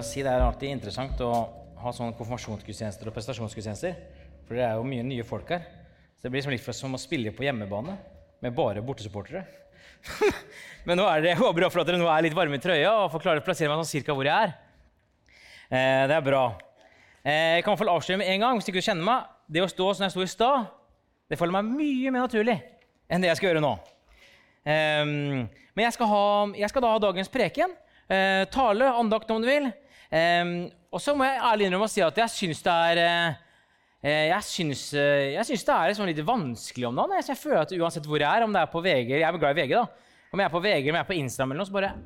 å si det er alltid interessant å ha sånne konfirmasjonsgudstjenester og prestasjonsgudstjenester. For det er jo mye nye folk her. Så det blir liksom litt som å spille på hjemmebane med bare bortesupportere. Men nå er det, jeg håper for at dere nå er litt varme i trøya og får klare å plassere meg sånn cirka hvor jeg er. Eh, det er bra. Eh, jeg kan i hvert fall avsløre med en gang, hvis ikke du kjenner meg, det å stå som jeg sto i stad, det faller meg mye mer naturlig enn det jeg skal gjøre nå. Eh, men jeg skal, ha, jeg skal, da ha dagens preken. Eh, tale, andakt om du vil. Eh, og så må jeg ærlig innrømme å si at jeg syns det er eh, jeg syns, jeg syns, det er liksom litt vanskelig om dagen. Jeg føler at Uansett hvor jeg er, om det er på VG Jeg er glad i VG, da. Om jeg er på VG om jeg er på Instagram, eller noe, så bare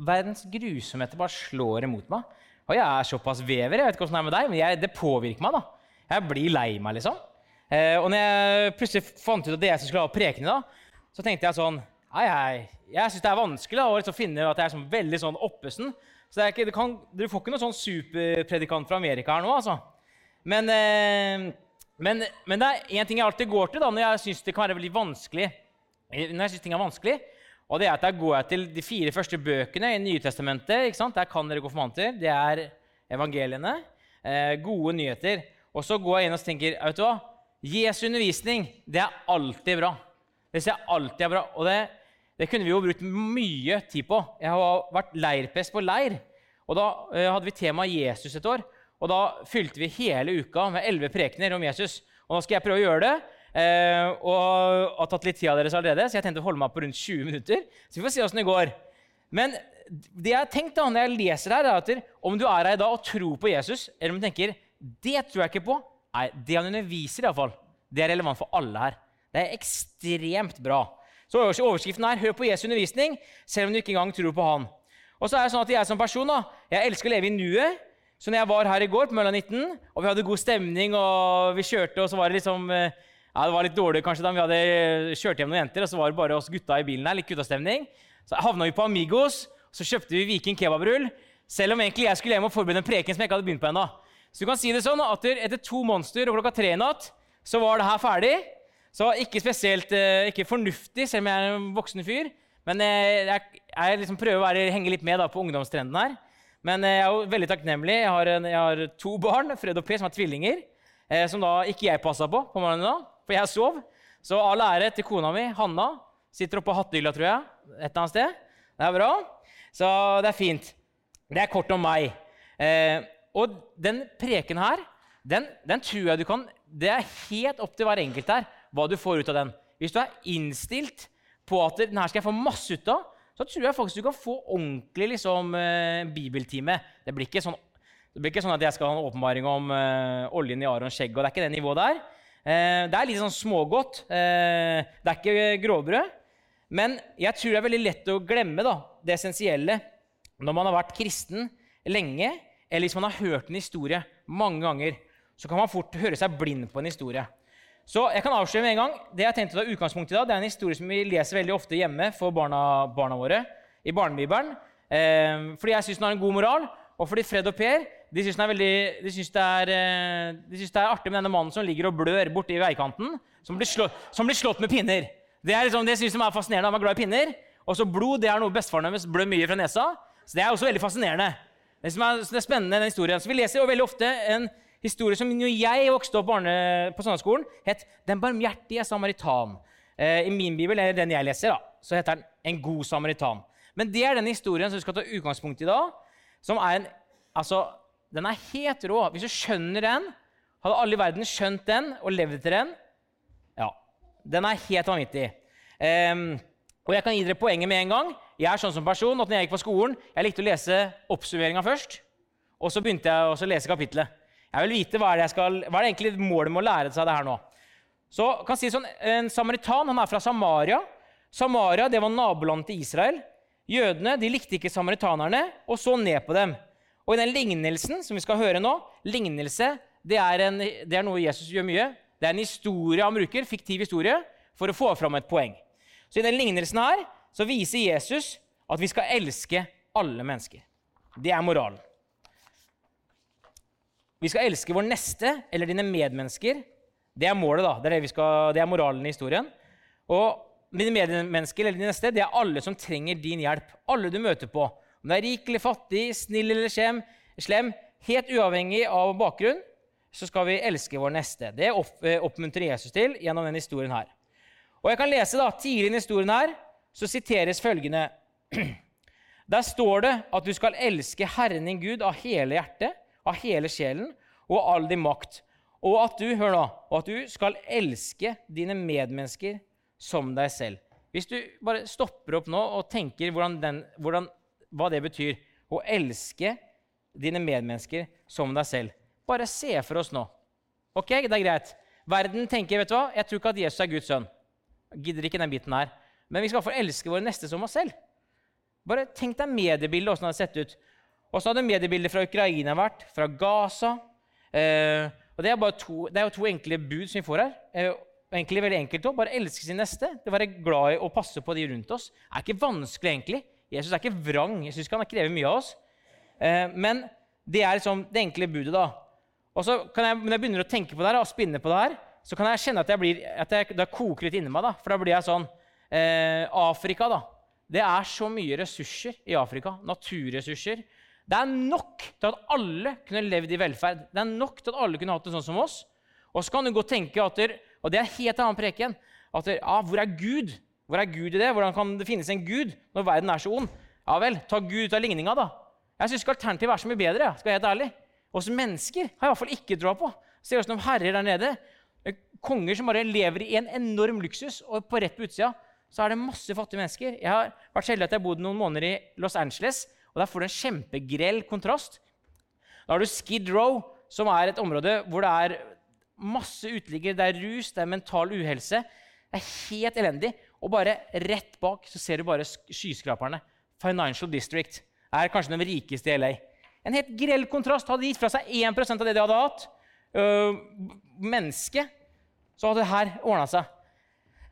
Verdens grusomheter bare slår imot meg. Og jeg er såpass vever, jeg vet ikke hvordan det er med deg, men jeg, det påvirker meg. da. Jeg blir lei meg, liksom. Eh, og når jeg plutselig fant ut at det jeg skulle ha preken i dag, så tenkte jeg sånn Hei, hei. jeg syns det er vanskelig da, å liksom finne at jeg er sånn veldig sånn oppesen. Så ikke, kan, Dere får ikke noen sånn superpredikant fra Amerika her nå, altså. Men, eh, men, men det er én ting jeg alltid går til da, når jeg syns det kan være veldig vanskelig. Når jeg synes ting er vanskelig, og det er at Der går jeg til de fire første bøkene i Nytestamentet. ikke sant? Der kan dere konfirmanter. Det er evangeliene. Eh, gode nyheter. Og så går jeg inn og tenker vet du hva? Jesu undervisning det er alltid bra. Det ser alltid bra. Og det, det, kunne vi jo brukt mye tid på. Jeg har vært leirprest på leir. Og Da eh, hadde vi tema Jesus et år. Og Da fylte vi hele uka med elleve prekener om Jesus. Og Nå skal jeg prøve å gjøre det. Eh, og har tatt litt tid av deres allerede, så jeg tenkte å holde meg på rundt 20 minutter. Så vi får se åssen det går. Men det jeg har tenkt da, når jeg leser her, er at om du er her i dag og tror på Jesus, eller om du tenker det tror jeg ikke på Nei, det han underviser, i fall, det er relevant for alle her. Det er ekstremt bra. Så Overskriften er 'Hør på Jesu undervisning', selv om du ikke engang tror på han. Og så er det sånn at Jeg som person da, jeg elsker å leve i nuet. Så når jeg var her i går, på Mølla 19, og vi hadde god stemning, og vi kjørte, og så var det liksom eh, ja, Det var litt dårlig kanskje da vi hadde kjørt hjem noen jenter, og så var det bare oss gutta i bilen her. litt guttastemning. Så havna vi på Amigos, og så kjøpte vi Viking kebabrull. Selv om egentlig jeg skulle hjem og forberede en preken som jeg ikke hadde begynt på ennå. Så du kan si det sånn at etter to monster og klokka tre i natt, så var det her ferdig. Så ikke spesielt eh, ikke fornuftig, selv om jeg er en voksen fyr. Men eh, jeg, jeg liksom prøver å være, henge litt med da, på ungdomstrenden her. Men eh, jeg er jo veldig takknemlig. Jeg har, jeg har to barn, Fred og Per, som er tvillinger. Som da ikke jeg passa på på morgenen da for jeg sov. Så all ære til kona mi, Hanna. Sitter oppe på hattehylla, tror jeg. Et eller annet sted. Det er bra. Så det er fint. Det er kort om meg. Eh, og den preken her, den, den, tror jeg du kan Det er helt opp til hver enkelt her hva du får ut av den. Hvis du er innstilt på at den her skal jeg få masse ut av, så tror jeg faktisk du kan få ordentlig liksom, eh, bibeltime. Det blir, sånn, det blir, ikke sånn, at jeg skal ha en åpenbaring om eh, oljen i Arons skjegg. og det er ikke det nivået der. Eh, det er litt sånn smågodt. Eh, det er ikke grovbrød. Men jeg tror det er veldig lett å glemme da, det essensielle når man har vært kristen lenge, eller hvis man har hørt en historie mange ganger. Så kan man fort høre seg blind på en historie. Så jeg kan avsløre med en gang, Det jeg tenkte å ta utgangspunkt i da, det er en historie som vi leser veldig ofte hjemme for barna, barna våre i barnebibelen. Eh, fordi jeg syns den har en god moral, og fordi Fred og Per de syns, veldig, de, syns det er, eh, de syns det er artig med denne mannen som ligger og blør borti veikanten, som blir, slå, som blir slått med pinner. Det er liksom, det syns de er fascinerende. De er glad i pinner. Og så blod det er noe bestefaren deres blør mye fra nesa. Så det er også veldig fascinerende. Det som er, det er spennende, den historien. Så Vi leser jo veldig ofte en historie som når jeg vokste opp barne, på søndagsskolen, het 'Den barmhjertige samaritan'. Eh, I min bibel, eller den jeg leser, da, så heter den 'En god samaritan'. Men det er den historien som vi skal ta utgangspunkt i da, som er en Altså, den er helt rå. Hvis du skjønner den, hadde alle i verden skjønt den og levd etter den Ja, den er helt vanvittig. Eh, og jeg kan gi dere poenget med en gang. Jeg er sånn som person at når jeg gikk på skolen, jeg likte å lese oppsummeringa først. Og så begynte jeg å lese kapittelet. Jeg vil vite hva er det, skal, hva er det egentlig målet med å lære seg det her nå. Så kan si sånn, En samaritan han er fra Samaria. Samaria det var nabolandet til Israel. Jødene de likte ikke samaritanerne og så ned på dem. Og i den lignelsen som vi skal høre nå Lignelse det er, en, det er noe Jesus gjør mye. Det er en historie han bruker, fiktiv historie, for å få fram et poeng. Så i den lignelsen her så viser Jesus at vi skal elske alle mennesker. Det er moralen. Vi skal elske vår neste eller dine medmennesker. Det er målet, da. Det er, det skal, det er moralen i historien. Og dine medmennesker eller dine neste, det er alle som trenger din hjelp. Alle du møter på. Om du er rik eller fattig, snill eller slem, slem helt uavhengig av bakgrunn, så skal vi elske vår neste. Det eh, oppmuntrer Jesus til gjennom denne historien her. Og jeg kan lese da, Tidlig i historien her, så siteres følgende Der står det at du skal elske Herren din Gud av hele hjertet, av hele sjelen og all din makt. Og at du hør nå, og at du skal elske dine medmennesker som deg selv. Hvis du bare stopper opp nå og tenker hvordan den, hvordan, hva det betyr å elske dine medmennesker som deg selv Bare se for oss nå. Ok, det er greit. Verden tenker vet du hva, jeg tror ikke at Jesus er Guds sønn. Jeg gidder ikke den biten her. Men vi skal få elske våre neste som oss selv. Bare tenk deg mediebildet, åssen det hadde sett ut. Åssen hadde mediebildet fra Ukraina vært? Fra Gaza? Eh, og det er, to, det er jo to enkle bud som vi får her. Eh, egentlig veldig enkelt også. Bare elske sin neste. Det Være glad i å passe på de rundt oss. Det er ikke vanskelig, egentlig. Jesus er ikke vrang. Jeg syns ikke han krever mye av oss. Eh, men det er liksom det enkle budet, da. Og så kan jeg, Når jeg begynner å tenke på det her, og spinne på det her, så kan jeg kjenne at, jeg blir, at jeg, det koker litt inni meg. da. For da blir jeg sånn eh, Afrika, da. Det er så mye ressurser i Afrika. Naturressurser. Det er nok til at alle kunne levd i velferd. Det er nok til at alle kunne hatt det sånn som oss. Og så kan du godt tenke at Og det er helt annen preken. At ja, hvor er Gud? Hvor er Gud i det? Hvordan kan det finnes en Gud når verden er så ond? Ja vel, ta Gud ut av ligninga, da. Jeg syns ikke alternativet er så mye bedre. skal jeg helt ærlig. Oss mennesker har jeg i hvert fall ikke troa på. Ser ut som herrer der nede. Konger som bare lever i en enorm luksus, og på rett på utsida så er det masse fattige mennesker. Jeg har vært heldig at jeg har bodd noen måneder i Los Angeles, og der får du en kjempegrell kontrast. Da har du Skid Row, som er et område hvor det er masse uteliggere, det er rus, det er mental uhelse. Det er helt elendig. Og bare rett bak så ser du bare skyskraperne. Financial District er kanskje den rikeste i LA. En helt grell kontrast. Hadde de gitt fra seg 1% av det de hadde hatt, øh, menneske, så hadde det her ordna seg.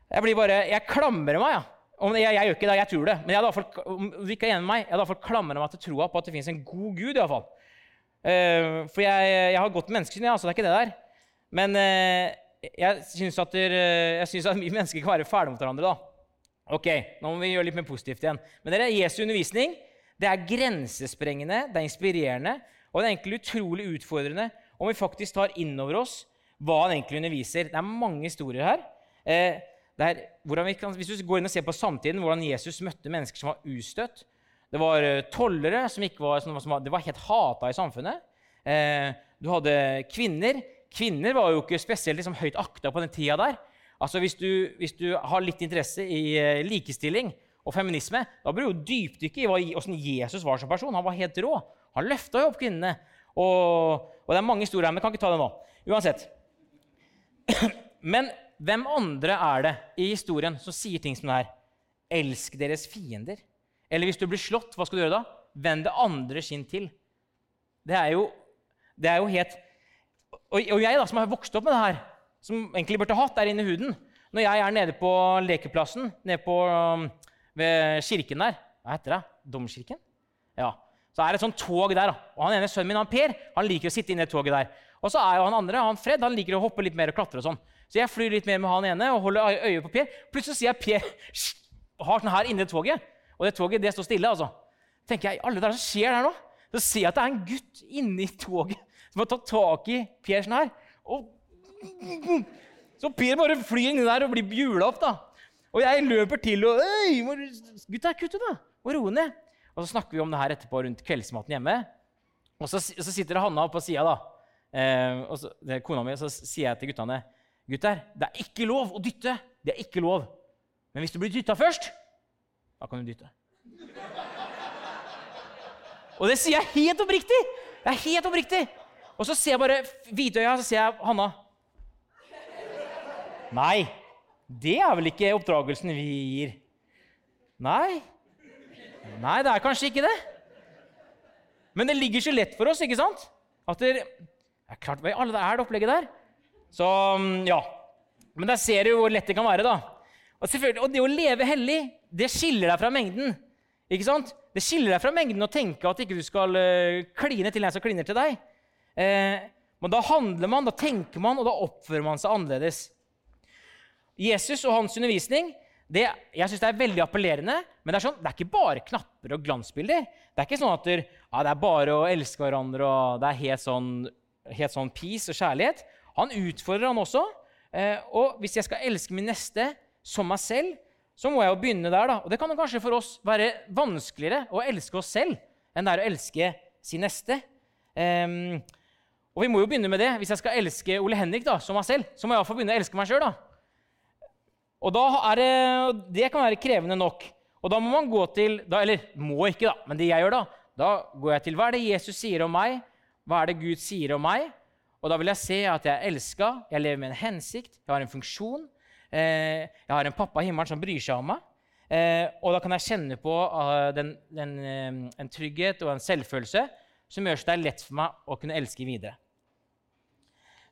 Jeg blir bare, jeg klamrer meg. Ja. Jeg, jeg, gjør ikke det, jeg tror det. Men jeg hadde iallfall, om du ikke er enig med meg, jeg hadde fall klamret meg til troa på at det fins en god gud. i hvert fall. Uh, for jeg, jeg, har godt menneskesyn, ja, så det er ikke det der. Men uh, jeg syns at, at vi mennesker kan være fæle mot hverandre. da. Ok, Nå må vi gjøre litt mer positivt igjen. Men dere, Jesu undervisning det er grensesprengende, det er inspirerende og det er egentlig utrolig utfordrende om vi faktisk tar inn over oss hva han egentlig underviser. Det er mange historier her. Eh, kan, hvis du går inn og ser på samtiden, hvordan Jesus møtte mennesker som var ustøtt Det var uh, tollere som ikke var, som, som var, det var helt hata i samfunnet. Eh, du hadde kvinner. Kvinner var jo ikke spesielt liksom, høyt akta på den tida der. Altså, hvis du, hvis du har litt interesse i eh, likestilling og feminisme, da bør du dypdykke i hvordan Jesus var som person. Han var helt rå. Han løfta jo opp kvinnene. Og, og, det er mange historier her, men jeg kan ikke ta det nå. Uansett. Men hvem andre er det i historien som sier ting som det her? Elsk deres fiender. Eller hvis du blir slått, hva skal du gjøre da? Vend det andre skinn til. Det er jo, det er jo helt og, og, jeg da, som har vokst opp med det her, som egentlig burde hatt der inne i huden Når jeg er nede på lekeplassen nede på, um, ved kirken der Hva heter det? Domkirken? Ja. Så er det et sånt tog der. Og han ene Sønnen min han Per han liker å sitte inne i det toget der. Og så er jo han andre, han Fred, han liker å hoppe litt mer og klatre. og sånn. Så jeg flyr litt mer med han ene og holder øye på Per. Plutselig sier jeg Per har sånn her inni toget. Og det toget det står stille. altså. tenker jeg, alle der, som skjer der nå? Så ser jeg at det er en gutt inni toget som har tatt tak i Per sånn her. Og så Per bare flyr inni der og blir bjula opp. da. Og jeg løper til og Øy, må, gutta, kutt ut, da! Og roe ned. Og så snakker vi om det her etterpå rundt kveldsmaten hjemme. Og så, så sitter Hanna på sida, da. Eh, og så, det er kona mi, så sier jeg til guttene Gutter, det er ikke lov å dytte. Det er ikke lov. Men hvis du blir dytta først, da kan du dytte. Og det sier jeg helt oppriktig! Det er helt oppriktig. Og så ser jeg bare Hvitøya, så ser jeg Hanna. Nei, det er vel ikke oppdragelsen vi gir. Nei. Nei, det er kanskje ikke det. Men det ligger så lett for oss, ikke sant? At det, er klart, Hva i alle er det opplegget der? Så mm, ja. Men der ser du hvor lett det kan være. da. Og, og det å leve hellig, det skiller deg fra mengden. Ikke sant? Det skiller deg fra mengden å tenke at ikke du skal uh, kline til en som kliner til deg. Eh, men da handler man, da tenker man, og da oppfører man seg annerledes. Jesus og hans undervisning det, jeg synes det er veldig appellerende, Men det er, sånn, det er ikke bare knapper og glansbilder. Det er ikke sånn at det, ja, det er bare å elske hverandre og det er helt sånn, helt sånn peace og kjærlighet. Han utfordrer han også. Eh, og hvis jeg skal elske min neste som meg selv, så må jeg jo begynne der. da. Og det kan jo kanskje for oss være vanskeligere å elske oss selv enn det er å elske sin neste. Um, og vi må jo begynne med det. Hvis jeg skal elske Ole Henrik da, som meg selv, så må jeg iallfall begynne å elske meg sjøl. Og da er det, det kan være krevende nok. Og da må man gå til da, Eller må ikke, da, men det jeg gjør da, da går jeg til hva er det Jesus sier om meg? Hva er det Gud sier om meg? Og da vil jeg se at jeg er elska, jeg lever med en hensikt, jeg har en funksjon. Eh, jeg har en pappa i himmelen som bryr seg om meg. Eh, og da kan jeg kjenne på uh, den, den, uh, en trygghet og en selvfølelse som gjør at det er lett for meg å kunne elske videre.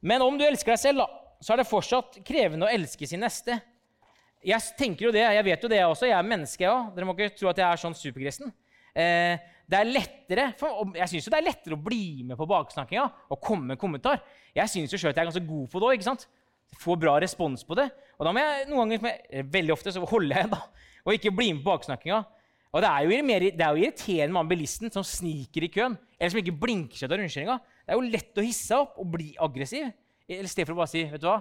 Men om du elsker deg selv, da, så er det fortsatt krevende å elske sin neste. Jeg tenker jo det, jeg vet jo det også. Jeg er menneske, jeg òg. Dere må ikke tro at jeg er sånn superkristen. Eh, det er lettere, for Jeg syns det er lettere å bli med på baksnakkinga og komme med en kommentar. Jeg syns jo sjøl at jeg er ganske god på det òg. Får bra respons på det. Og da må jeg noen ganger, Veldig ofte så holder jeg da, og ikke bli med på baksnakkinga. Og det er jo, mer, det er jo irriterende med bilisten som sniker i køen, eller som ikke blinker seg til rundkjøringa. Det er jo lett å hisse seg opp og bli aggressiv i stedet for å bare si vet du hva?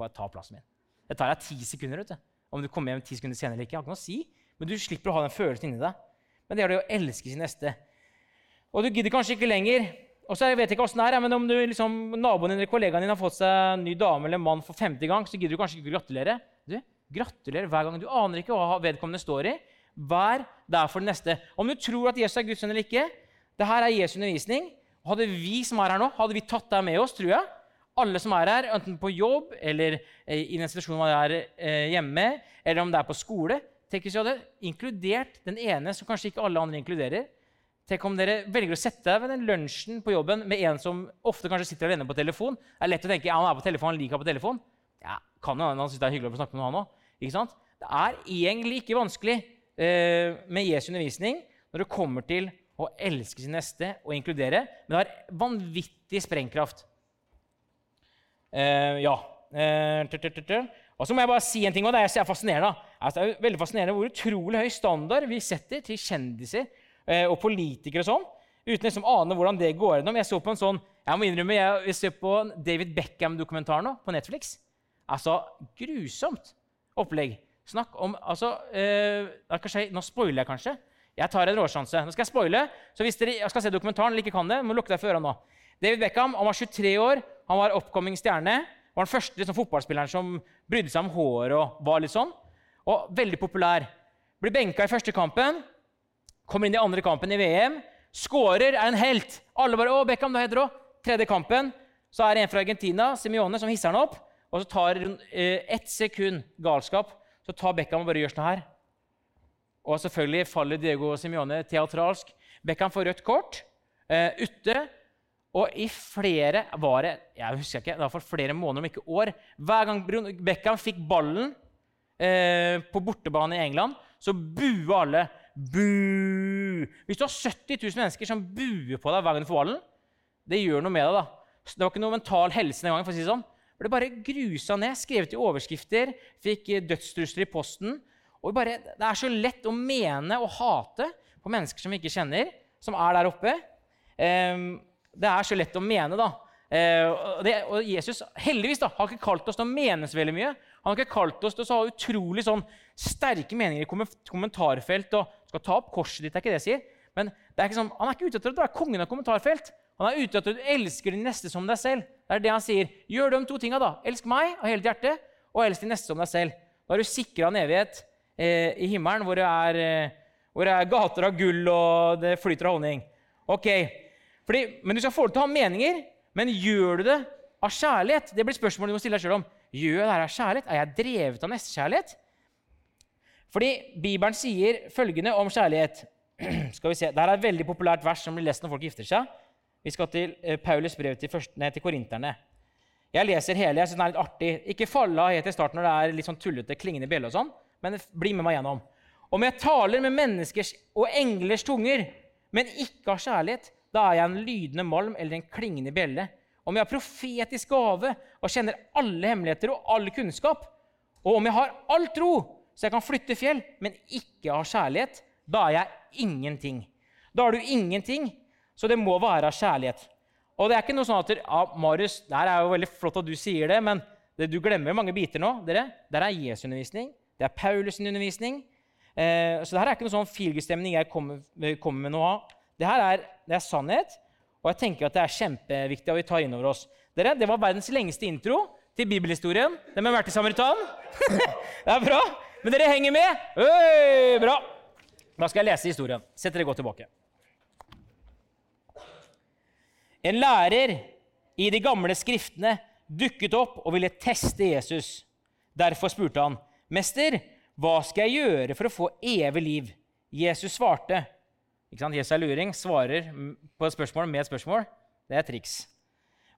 Bare ta plassen min. Det tar deg ti sekunder. vet du. Om du kommer hjem ti sekunder senere eller ikke. har ikke noe å si. Men du slipper å ha den følelsen inni deg. Men det er det å elske sin neste. Og du gidder kanskje ikke lenger. Og så vet jeg ikke det er, men Om du, liksom, naboen din eller kollegaen din har fått seg en ny dame eller mann for femte gang, så gidder du kanskje ikke gratulere. Du, Gratulerer hver gang. Du aner ikke hva vedkommende står i. Vær der for den neste. Om du tror at Jesus er Guds sønn eller ikke, det her er Jesu undervisning. Hadde vi som er her nå, hadde vi tatt deg med oss, tror jeg. Alle som er her, enten på jobb eller eh, i den institusjonen man er eh, hjemme, eller om det er på skole. Tenk hvis vi hadde inkludert den ene som kanskje ikke alle andre inkluderer. Tenk om dere velger å sette deg ved den lunsjen på jobben med en som ofte kanskje sitter alene på telefon. Det er lett å tenke ja, han er på telefon, han liker på telefon. Ja, kan jo han synes det er hyggelig å snakke med han også. Ikke sant? Det er egentlig ikke vanskelig eh, med Jesu undervisning når det kommer til å elske sin neste og inkludere, men det har vanvittig sprengkraft. Eh, ja. Eh, og så må jeg bare si en ting, òg. det er fascinerende. Altså, det er jo veldig fascinerende hvor utrolig høy standard vi setter til kjendiser eh, og politikere og sånn, uten liksom ane hvordan det går gjennom. Jeg så på en sånn, jeg må innrømme, jeg ser på David Beckham-dokumentar nå på Netflix. Altså, grusomt opplegg. Snakk om altså, eh, Nå spoiler jeg kanskje. Jeg tar en råsjanse. Nå skal jeg spoile. Så hvis dere skal se dokumentaren eller ikke kan det, må lukke deg for ørene nå. David Beckham han var 23 år, han var oppkomming stjerne. Var den første liksom, fotballspilleren som brydde seg om håret og var litt sånn. Og veldig populær. Blir benka i første kampen, kommer inn i andre kampen i VM. Skårer, er en helt. Alle bare 'Å, Beckham, du heter òg.' Tredje kampen så er det en fra Argentina, Simione, som hisser han opp. Og så tar eh, ett sekund galskap, så tar Beckham og bare gjør sånn her. Og selvfølgelig faller Diego Simione teatralsk. Beckham får rødt kort eh, ute. Og i flere var det, jeg husker ikke, det var for flere måneder, om ikke år Hver gang Beckham fikk ballen eh, på bortebane i England, så buer alle. Bu! Hvis du har 70 000 mennesker som buer på deg hver gang du får ballen, det gjør noe med deg. da. Det var ikke noe mental helse den gangen. for å si det sånn Det ble bare grusa ned, skrevet i overskrifter, fikk dødstrusler i posten. Og bare, Det er så lett å mene og hate på mennesker som vi ikke kjenner, som er der oppe. Um, det er så lett å mene, da. Uh, det, og Jesus heldigvis da, har ikke kalt oss til å mene så veldig mye. Han har ikke kalt oss til å ha utrolig sånn, sterke meninger i kommentarfelt. og skal ta opp korset ditt, det er ikke det jeg sier. Men det er sånn, han er ikke ute etter å være kongen av kommentarfelt. Han er ute etter at du elsker din neste som deg selv. Det er det han sier. Gjør de to tinga, da. Elsk meg av hele hjertet, og elsk din neste som deg selv. Da er du sikra en evighet eh, i himmelen hvor det, er, eh, hvor det, er, gater av gull og det flyter av honning. Ok, Fordi, Men du skal få lov til å ha meninger. Men gjør du det av kjærlighet? Det blir spørsmålet du må stille deg sjøl om. Gjør jeg det her av kjærlighet? Er jeg drevet av nestekjærlighet? Fordi Bibelen sier følgende om kjærlighet. Skal vi se, Dette er et veldig populært vers som blir lest når folk gifter seg. Vi skal til eh, Paulus brev til, første, til korinterne. Jeg leser hele. jeg synes den er litt artig. Ikke falle av helt i starten når det er litt sånn tullete, klingende bjelle og sånn, men bli med meg gjennom. Om jeg taler med menneskers og englers tunger, men ikke har kjærlighet, da er jeg en lydende malm eller en klingende bjelle. Om jeg har profetisk gave og kjenner alle hemmeligheter og all kunnskap, og om jeg har all tro, så jeg kan flytte fjell, men ikke har kjærlighet, da er jeg ingenting. Da har du ingenting, så det må være kjærlighet. Og det er ikke noe sånn at ja, Marius, det her er jo veldig flott at du sier det, men det, du glemmer mange biter nå. dere. Der er Jesu undervisning, det er Paulus' undervisning. Eh, så det her er ikke noe sånn feelgood-stemning jeg kommer, kommer, med av. Det her er, det er, sannhet, og jeg tenker at det er kjempeviktig at vi tar inn over oss. Dere, Det var verdens lengste intro til bibelhistorien. Den med Merte Samaritan. det er bra. Men dere henger med? Øy, bra. Da skal jeg lese historien. Sett dere godt tilbake. En lærer i de gamle skriftene dukket opp og ville teste Jesus. Derfor spurte han, 'Mester, hva skal jeg gjøre for å få evig liv?' Jesus svarte. Ikke sant? Jesus er luring, svarer på et spørsmål med et spørsmål. Det er triks.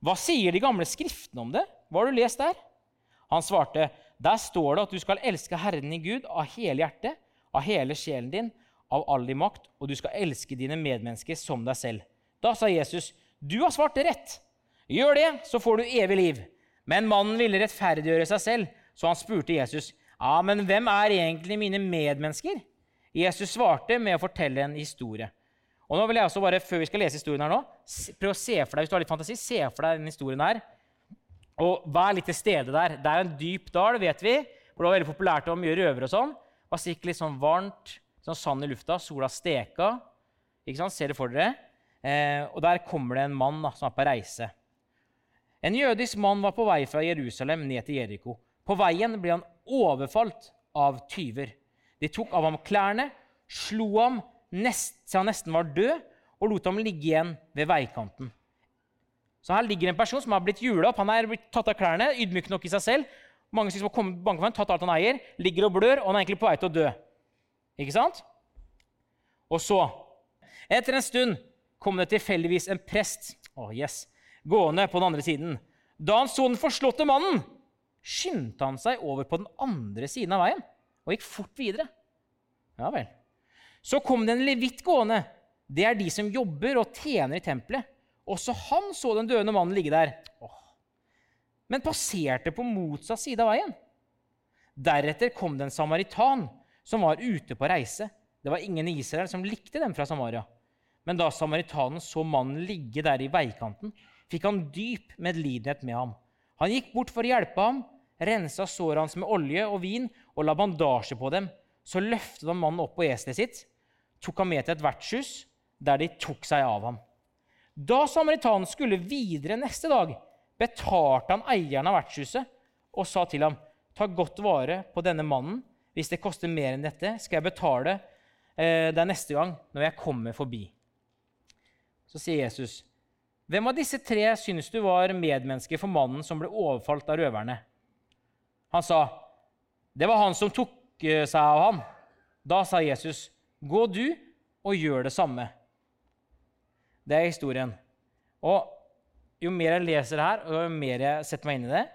Hva sier de gamle skriftene om det? Hva har du lest der? Han svarte, der står det at du skal elske Herren din Gud av hele hjertet, av hele sjelen din, av all din makt, og du skal elske dine medmennesker som deg selv. Da sa Jesus, du har svart rett. Gjør det, så får du evig liv. Men mannen ville rettferdiggjøre seg selv, så han spurte Jesus, ja, men hvem er egentlig mine medmennesker? Jesus svarte med å fortelle en historie. Og nå vil jeg også bare, Før vi skal lese historien her nå, prøve å se for deg hvis du har litt fantasi, se for deg denne historien her. Og vær litt til stede der. Det er en dyp dal, vet vi. hvor det var veldig populært å ha mye røvere og sånn. Det var sikkert litt sånn varmt, sånn sand i lufta, sola steka. Ikke sant? Ser det for dere? Eh, og der kommer det en mann da, som er på reise. En jødisk mann var på vei fra Jerusalem ned til Jeriko. På veien ble han overfalt av tyver. De tok av ham klærne, slo ham nest, så han nesten var død, og lot ham ligge igjen ved veikanten. Så her ligger en person som har blitt jula opp. Han er blitt tatt av klærne, ydmyk nok i seg selv. Mange har kommet banken, tatt alt han eier, ligger og blør, og han er egentlig på vei til å dø. Ikke sant? Og så, etter en stund, kom det tilfeldigvis en prest oh yes, gående på den andre siden. Da han så den forslåtte mannen, skyndte han seg over på den andre siden av veien og gikk fort videre. Ja vel. Så kom det en levitt gående. Det er de som jobber og tjener i tempelet. Også han så den døende mannen ligge der, Åh. men passerte på motsatt side av veien. Deretter kom det en samaritan som var ute på reise. Det var ingen i Israel som likte dem fra Samaria. Men da samaritanen så mannen ligge der i veikanten, fikk han dyp medlidenhet med ham. Han gikk bort for å hjelpe ham, rensa såret hans med olje og vin og la bandasje på dem. Så løftet han mannen opp på eselet sitt, tok ham med til et vertshus, der de tok seg av ham. Da samaritanen skulle videre neste dag, betalte han eieren av vertshuset og sa til ham, ta godt vare på denne mannen. Hvis det koster mer enn dette, skal jeg betale eh, deg neste gang når jeg kommer forbi. Så sier Jesus, 'Hvem av disse tre syns du var medmenneske for mannen som ble overfalt av røverne?' Han sa, 'Det var han som tok eh, seg av ham.' Da sa Jesus, 'Gå du og gjør det samme.' Det er historien. Og jo mer jeg leser det her, og jo mer jeg setter meg inn i det,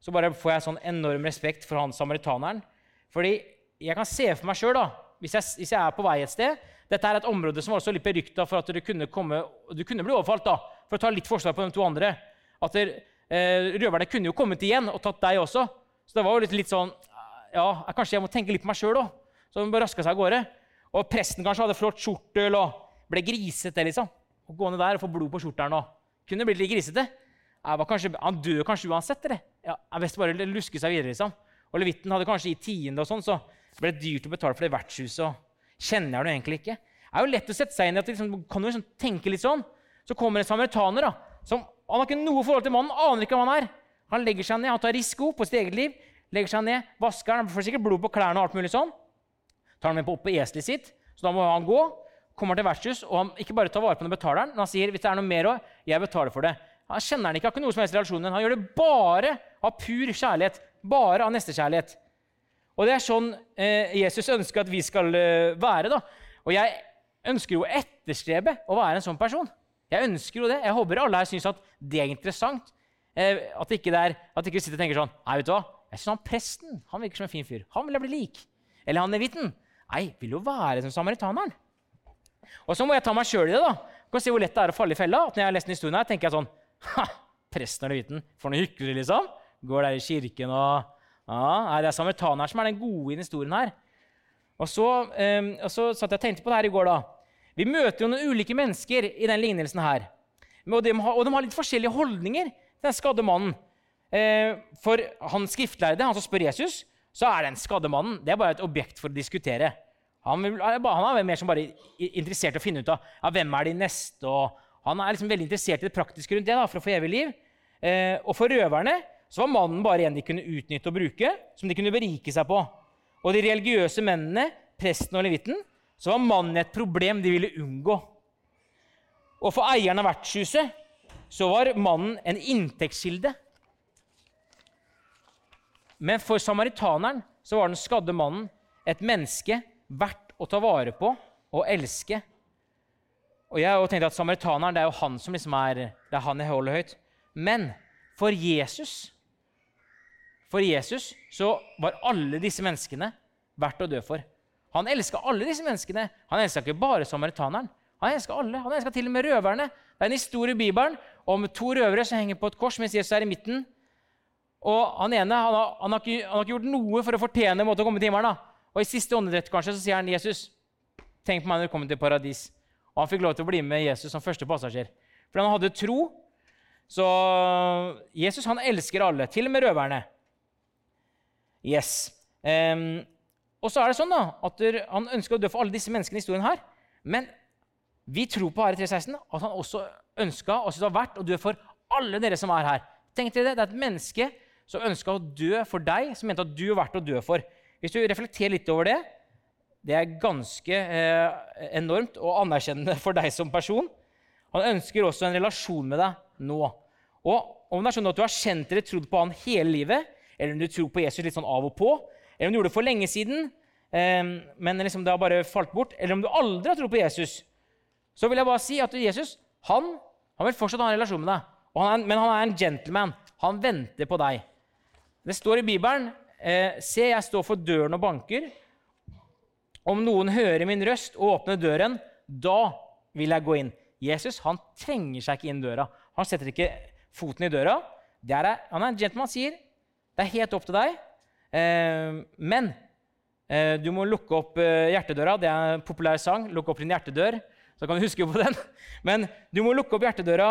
så bare får jeg sånn enorm respekt for han samaritaneren. Fordi jeg kan se for meg sjøl, hvis, hvis jeg er på vei et sted dette er et område som var også litt berykta for at du kunne, komme, du kunne bli overfalt. da, For å ta litt forsvar på de to andre. At der, eh, Røverne kunne jo kommet igjen og tatt deg også. Så det var jo litt, litt sånn Ja, kanskje jeg må tenke litt på meg sjøl òg. Så hun bare raska seg av gårde. Og presten kanskje hadde flott skjortel og ble grisete. liksom. Å gå ned der og få blod på skjortelen og kunne blitt litt grisete. Kanskje, han døde kanskje uansett. eller? Ja, jeg visste bare luske seg videre. liksom. Og levitten hadde kanskje gitt tiende, og sånn, så ble det dyrt å betale for det vertshuset. og kjenner jeg det egentlig ikke. Det er jo lett å sette seg inn i at liksom, kan du liksom tenke litt sånn. Så kommer en samaritaner. da, som, Han har ikke noe forhold til mannen, aner ikke hvem han er. Han legger seg ned, han tar risiko på sitt eget liv. legger seg ned, Vasker han, får sikkert blod på klærne og alt mulig sånn. Tar han med på opp på eselet sitt, så da må han gå. Kommer til vertshus, og han ikke bare tar vare på den betaleren, men han sier hvis det er noe mer òg, jeg betaler for det. Han kjenner han ikke, har ikke noe som helst relasjon. Han gjør det bare av pur kjærlighet. Bare av nestekjærlighet. Og det er sånn eh, Jesus ønsker at vi skal eh, være. da. Og jeg ønsker jo å etterstrebe å være en sånn person. Jeg ønsker jo det. Jeg håper alle her syns at det er interessant. Eh, at ikke er, ikke sitter og tenker sånn Nei, vet du hva? Jeg synes han Presten han virker som en fin fyr. Han vil jeg bli lik. Eller han levitten. Nei, vil jo være som samaritaneren. Og så må jeg ta meg sjøl i det. da. Du kan se hvor lett det er å falle i fella. at Når jeg har lest den historien her, tenker jeg sånn Ha! Presten og levitten. For noe hykleri, liksom. Går der i kirken og Ja, Det er samaritaneren som er den gode i den historien her. Og så, um, og så satt jeg og tenkte på det her i går. da. Vi møter jo noen ulike mennesker i den lignelsen her. Og de, og de har litt forskjellige holdninger den skadde mannen. Eh, for han skriftlærde, han som spør Jesus, så er den skadde mannen det er bare et objekt for å diskutere. Han, vil, han er mer som bare interessert i å finne ut av ja, hvem er de neste. og Han er liksom veldig interessert i det praktiske rundt det da, for å få evig liv. Eh, og for røverne så var mannen bare en de kunne utnytte og bruke, som de kunne berike seg på. Og de religiøse mennene, presten og levitten, så var mannen et problem de ville unngå. Og for eieren av vertshuset så var mannen en inntektskilde. Men for samaritaneren så var den skadde mannen et menneske verdt å ta vare på og elske. Og jeg tenkte at Samaritaneren det er jo han som liksom er, det er han jeg holder høyt. Men for Jesus for Jesus så var alle disse menneskene verdt å dø for. Han elska alle disse menneskene. Han elska ikke bare samaritaneren. Han elska alle. Han elska til og med røverne. Det er en historie i Bibelen om to røvere som henger på et kors mens Jesus er i midten. Og Han ene han har, han har, ikke, han har ikke, gjort noe for å fortjene måte å komme til himmelen. Og I siste åndedrett kanskje, så sier han Jesus, tenk på meg når du kommer til paradis. Og Han fikk lov til å bli med Jesus som første passasjer. For han hadde tro. Så Jesus han elsker alle, til og med røverne. Yes. Um, og så er det sånn da, at Han ønsker å dø for alle disse menneskene i historien. her, Men vi tror på Are 316 at han også ønska og syntes det var verdt å dø for alle dere som er her. Tenk dere Det det er et menneske som ønska å dø for deg, som mente at du var verdt å dø for. Hvis du reflekterer litt over det, det er ganske eh, enormt og anerkjennende for deg som person. Han ønsker også en relasjon med deg nå. Og om det er sånn at du har kjent eller trodd på han hele livet, eller om du tror på Jesus litt sånn av og på, eller om du gjorde det for lenge siden, eh, men liksom det har bare falt bort, eller om du aldri har trodd på Jesus, så vil jeg bare si at Jesus han, han vil fortsatt ha en relasjon med deg. Han er, men han er en gentleman. Han venter på deg. Det står i Bibelen eh, Se, jeg står for døren og banker. Om noen hører min røst og åpner døren, da vil jeg gå inn. Jesus han trenger seg ikke inn døra. Han setter ikke foten i døra. Er, han er en gentleman, sier det er helt opp til deg. Eh, men eh, du må lukke opp eh, hjertedøra. Det er en populær sang. Lukk opp din hjertedør. Så kan du huske på den. Men du må lukke opp hjertedøra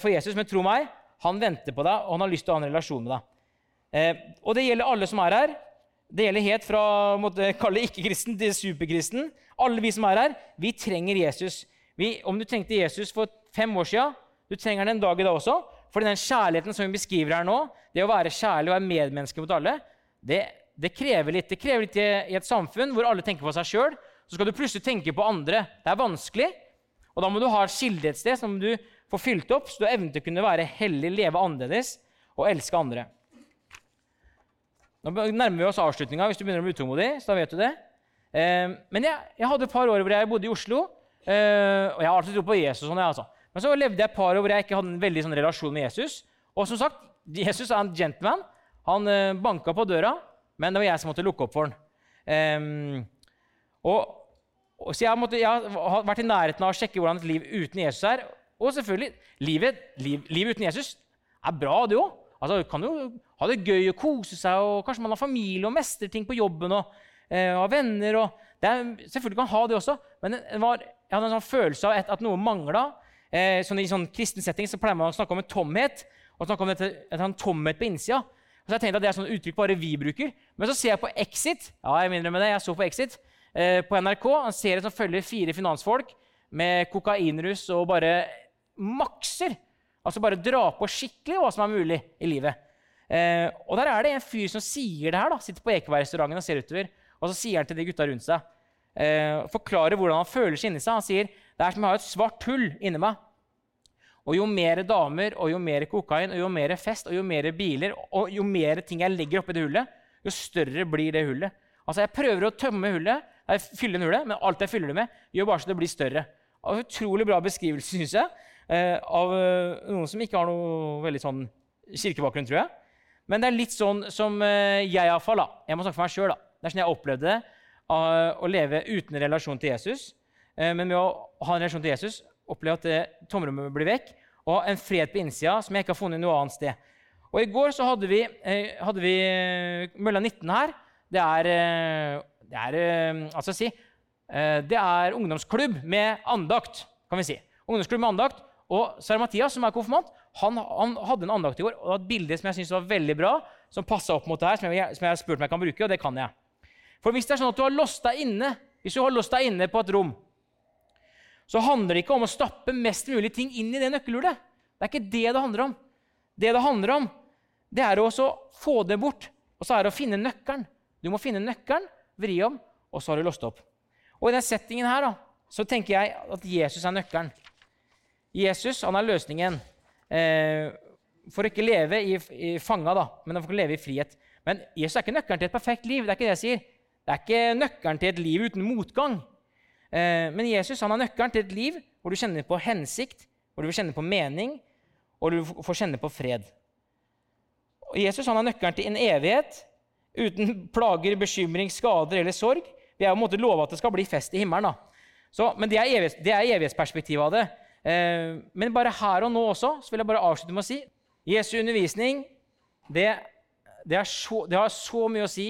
for Jesus. Men tro meg, han venter på deg, og han har lyst til å ha en relasjon med deg. Og det gjelder alle som er her. Det gjelder helt fra måtte kalle ikke-kristen til superkristen. Alle vi som er her, vi trenger Jesus. Vi, om du trengte Jesus for fem år siden, du trenger den en dag i dag også. For den kjærligheten som vi beskriver her nå, det å være kjærlig og være medmenneske mot alle, det, det, krever litt. Det krever litt i, i et samfunn hvor alle tenker på seg sjøl. Så skal du plutselig tenke på andre. Det er vanskelig. Og da må du ha et kilde et sted som du får fylt opp, så du har evnen til å kunne være hellig, leve annerledes og elske andre. Nå nærmer vi oss avslutninga hvis du begynner å bli utålmodig. så da vet du det. Eh, men jeg, jeg, hadde et par år hvor jeg bodde i Oslo, eh, og jeg har alltid tro på Jesus. sånn, jeg, altså. Men så levde jeg et par år hvor jeg ikke hadde en veldig sånn relasjon med Jesus. Og som sagt, Jesus er en gentleman. Han eh, banka på døra, men det var jeg som måtte lukke opp for han. Um, så jeg, måtte, jeg, har vært i nærheten av å sjekke hvordan et liv uten Jesus er. Og selvfølgelig, livet, liv, livet uten Jesus er bra, det òg. Altså, kan jo ha det gøy og kose seg, og kanskje man har familie og mestrer ting på jobben og eh, har venner. Og er, selvfølgelig kan man ha det også, men var, jeg hadde en sånn følelse av at, at noe mangla. Eh, sånn I sånn kristen setting så pleier man å snakke om en tomhet. og snakke om dette, en sånn tomhet på innsida. Så jeg tenkte at Det er sånn uttrykk bare vi bruker. Men så ser jeg på Exit. ja, jeg med det, jeg så på Exit på NRK, en serie som følger fire finansfolk med kokainrus og bare makser. Altså bare dra på skikkelig hva som er mulig i livet. Eh, og der er det en fyr som sier det her. da, Sitter på Ekebergrestauranten og ser utover. Og så sier han til de gutta rundt seg eh, Forklarer hvordan han føler seg inni seg. Han sier det er som å ha et svart hull inni meg. Og jo mer damer, og jo mer kokain, og jo mer fest, og jo mer biler, og jo mer ting jeg legger oppi det hullet, jo større blir det hullet. Altså Jeg prøver å tømme hullet, jeg fyller hullet, men alt jeg fyller det med, gjør bare så det blir større. Og Utrolig bra beskrivelse, syns jeg, eh, av eh, noen som ikke har noe veldig sånn kirkebakgrunn, tror jeg. Men det er litt sånn som eh, jeg iallfall. Jeg må snakke for meg sjøl. Det er sånn jeg opplevde det, å leve uten relasjon til Jesus. Men med å ha en relasjon til Jesus oppleve at tomrommet blir vekk, og en fred på innsida som jeg ikke har funnet noe annet sted. Og i går så hadde vi, hadde vi Mølla 19 her. Det er, det er eh, altså si, eh, det er ungdomsklubb med andakt, kan vi si. Ungdomsklubb med andakt. Og Sara Mathias, som er konfirmant, han, han hadde en andakt i går. og Et bilde som jeg synes var veldig bra, som passa opp mot det her, som jeg, som jeg har spurt om jeg kan bruke, og det kan jeg. For hvis det er sånn at du har låst deg inne, hvis du har låst deg inne på et rom, så handler det ikke om å stappe mest mulig ting inn i det nøkkelhullet. Det er ikke det det handler om. Det det handler om, det er å få det bort, og så er det å finne nøkkelen. Du må finne nøkkelen, vri om, og så har du låst opp. Og i den settingen her da, så tenker jeg at Jesus er nøkkelen. Jesus han er løsningen eh, for å ikke leve i, i fanga, da, men for å leve i frihet. Men Jesus er ikke nøkkelen til et perfekt liv. Det er ikke det jeg sier. Det er ikke nøkkelen til et liv uten motgang. Eh, men Jesus han er nøkkelen til et liv hvor du kjenner på hensikt, hvor du vil kjenne på mening, og du får kjenne på fred. Og Jesus han er nøkkelen til en evighet uten plager, bekymring, skader eller sorg. Vi er på en måte lova at det skal bli fest i himmelen. da. Så, men det er, evighets, det er evighetsperspektivet av det. Eh, men bare her og nå også så vil jeg bare avslutte med å si Jesu undervisning det, det, så, det, har så mye å si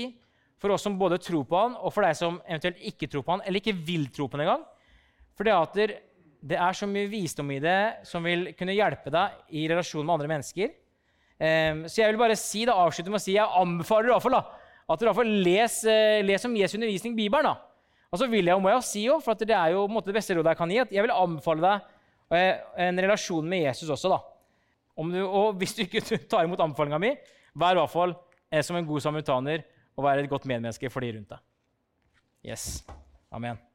for oss som både tror på han, og for deg som eventuelt ikke tror på han, eller ikke vil tro på han engang. For det er så mye visdom i det som vil kunne hjelpe deg i relasjon med andre mennesker. Um, så jeg vil bare si da, avslutte med å si jeg anbefaler i hvert fall, da, at fall les, uh, les om Jesu undervisning Bibelen. da. Og så vil jeg, må jeg si for det er jo måte, det beste rådet jeg kan gi, at jeg vil anbefale deg uh, en relasjon med Jesus også. da. Du, og hvis du ikke tar imot anbefalinga mi, vær i hvert fall uh, som en god samaritaner og vær et godt medmenneske for de rundt deg. Yes. Amen.